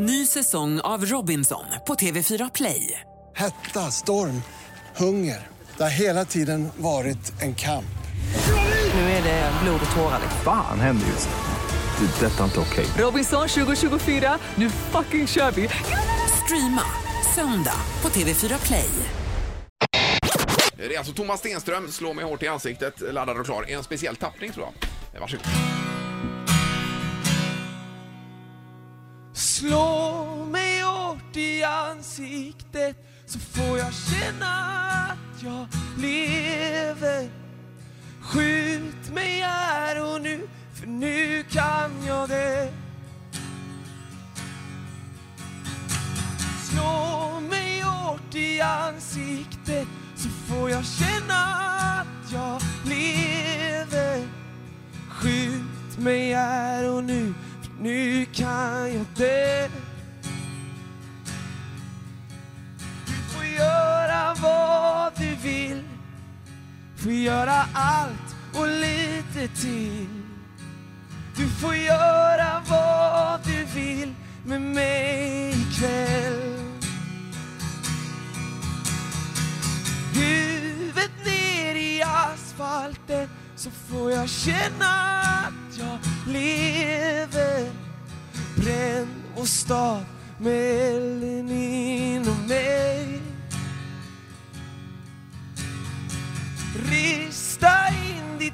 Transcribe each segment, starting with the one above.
Ny säsong av Robinson på TV4 Play. Hetta, storm, hunger. Det har hela tiden varit en kamp. Nu är det blod och tårar. Fan händer just nu. Det. är Detta är inte okej. Robinson 2024, nu fucking kör vi! Streama söndag på TV4 Play. Det är alltså Thomas Stenström, Slå mig hårt i ansiktet, laddad och klar. En speciell tappning tror jag. Eh, Varsågod. Slå mig hårt i ansiktet så får jag känna att jag lever. Skjut mig här och nu, för nu kan jag det. Slå mig hårt i ansiktet så får jag känna att jag lever. Skjut mig här och nu, för nu kan jag dö. Göra allt och lite till. Du får göra vad du vill med mig ikväll. Huvudet ner i asfalten så får jag känna att jag lever. Bränn och stad med elden inom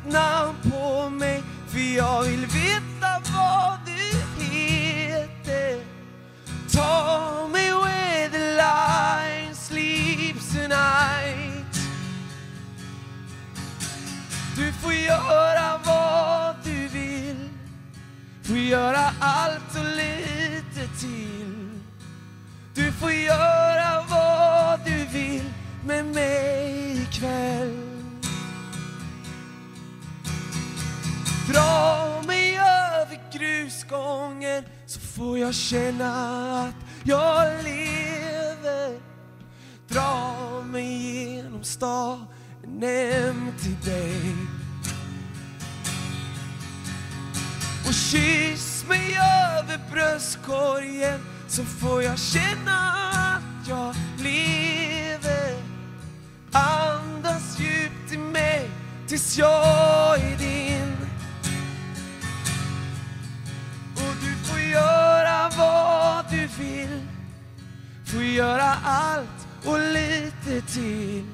ditt namn på mig för jag vill veta vad du heter. Ta mig where the lion sleeps tonight. Du får göra vad du vill, får göra allt och lite till. Du får göra får jag känna att jag lever. Dra mig genom staden hem till dig. Och kyss mig över bröstkorgen så får jag känna att jag lever. Andas djupt i mig tills jag göra allt och lite till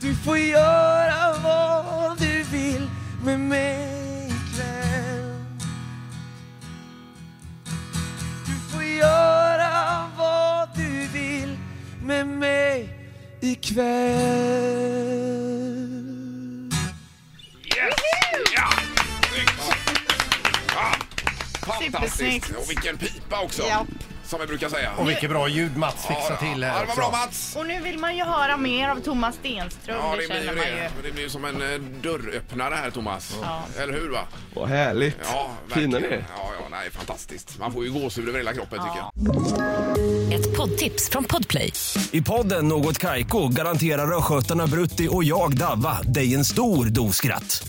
Du får göra vad du vill med mig ikväll Du får göra vad du vill med mig ikväll Yes! Ja! Snyggt! Ja, fantastiskt! Och vilken pipa också! Ja. Som vi brukar säga. Och vilket bra ljud Mats fixar till ja, här det var också. bra Mats! Och nu vill man ju höra mer av Thomas Stenström, Ja, det, det blir känner ju man det. ju. Det blir ju som en eh, dörröppnare här, Thomas. Ja. Eller hur, va? Vad härligt. Ja, Fina verkligen. ni är. Ja, ja, nej, fantastiskt. Man får ju gåshud över hela kroppen, tycker jag. Ett poddtips från Podplay. I podden Något Kaiko garanterar östgötarna Brutti och jag, Davva, dig en stor dos skratt.